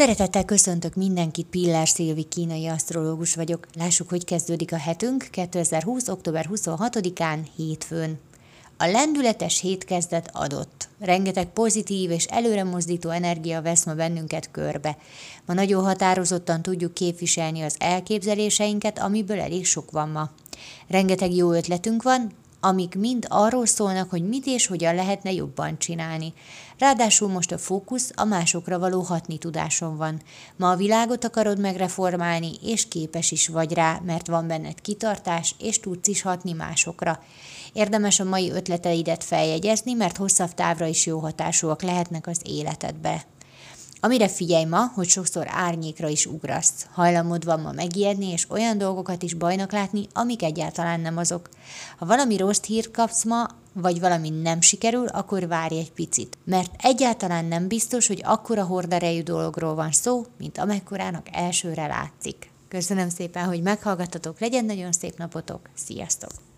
Szeretettel köszöntök mindenkit, Pillár Szilvi kínai asztrológus vagyok. Lássuk, hogy kezdődik a hetünk 2020. október 26-án, hétfőn. A lendületes hétkezdet adott. Rengeteg pozitív és előre mozdító energia vesz ma bennünket körbe. Ma nagyon határozottan tudjuk képviselni az elképzeléseinket, amiből elég sok van ma. Rengeteg jó ötletünk van, amik mind arról szólnak, hogy mit és hogyan lehetne jobban csinálni. Ráadásul most a fókusz a másokra való hatni tudáson van. Ma a világot akarod megreformálni, és képes is vagy rá, mert van benned kitartás, és tudsz is hatni másokra. Érdemes a mai ötleteidet feljegyezni, mert hosszabb távra is jó hatásúak lehetnek az életedbe. Amire figyelj ma, hogy sokszor árnyékra is ugrasz. Hajlamod van ma megijedni, és olyan dolgokat is bajnak látni, amik egyáltalán nem azok. Ha valami rossz hírt kapsz ma, vagy valami nem sikerül, akkor várj egy picit. Mert egyáltalán nem biztos, hogy akkora horderejű dologról van szó, mint amekkorának elsőre látszik. Köszönöm szépen, hogy meghallgattatok, legyen nagyon szép napotok, sziasztok!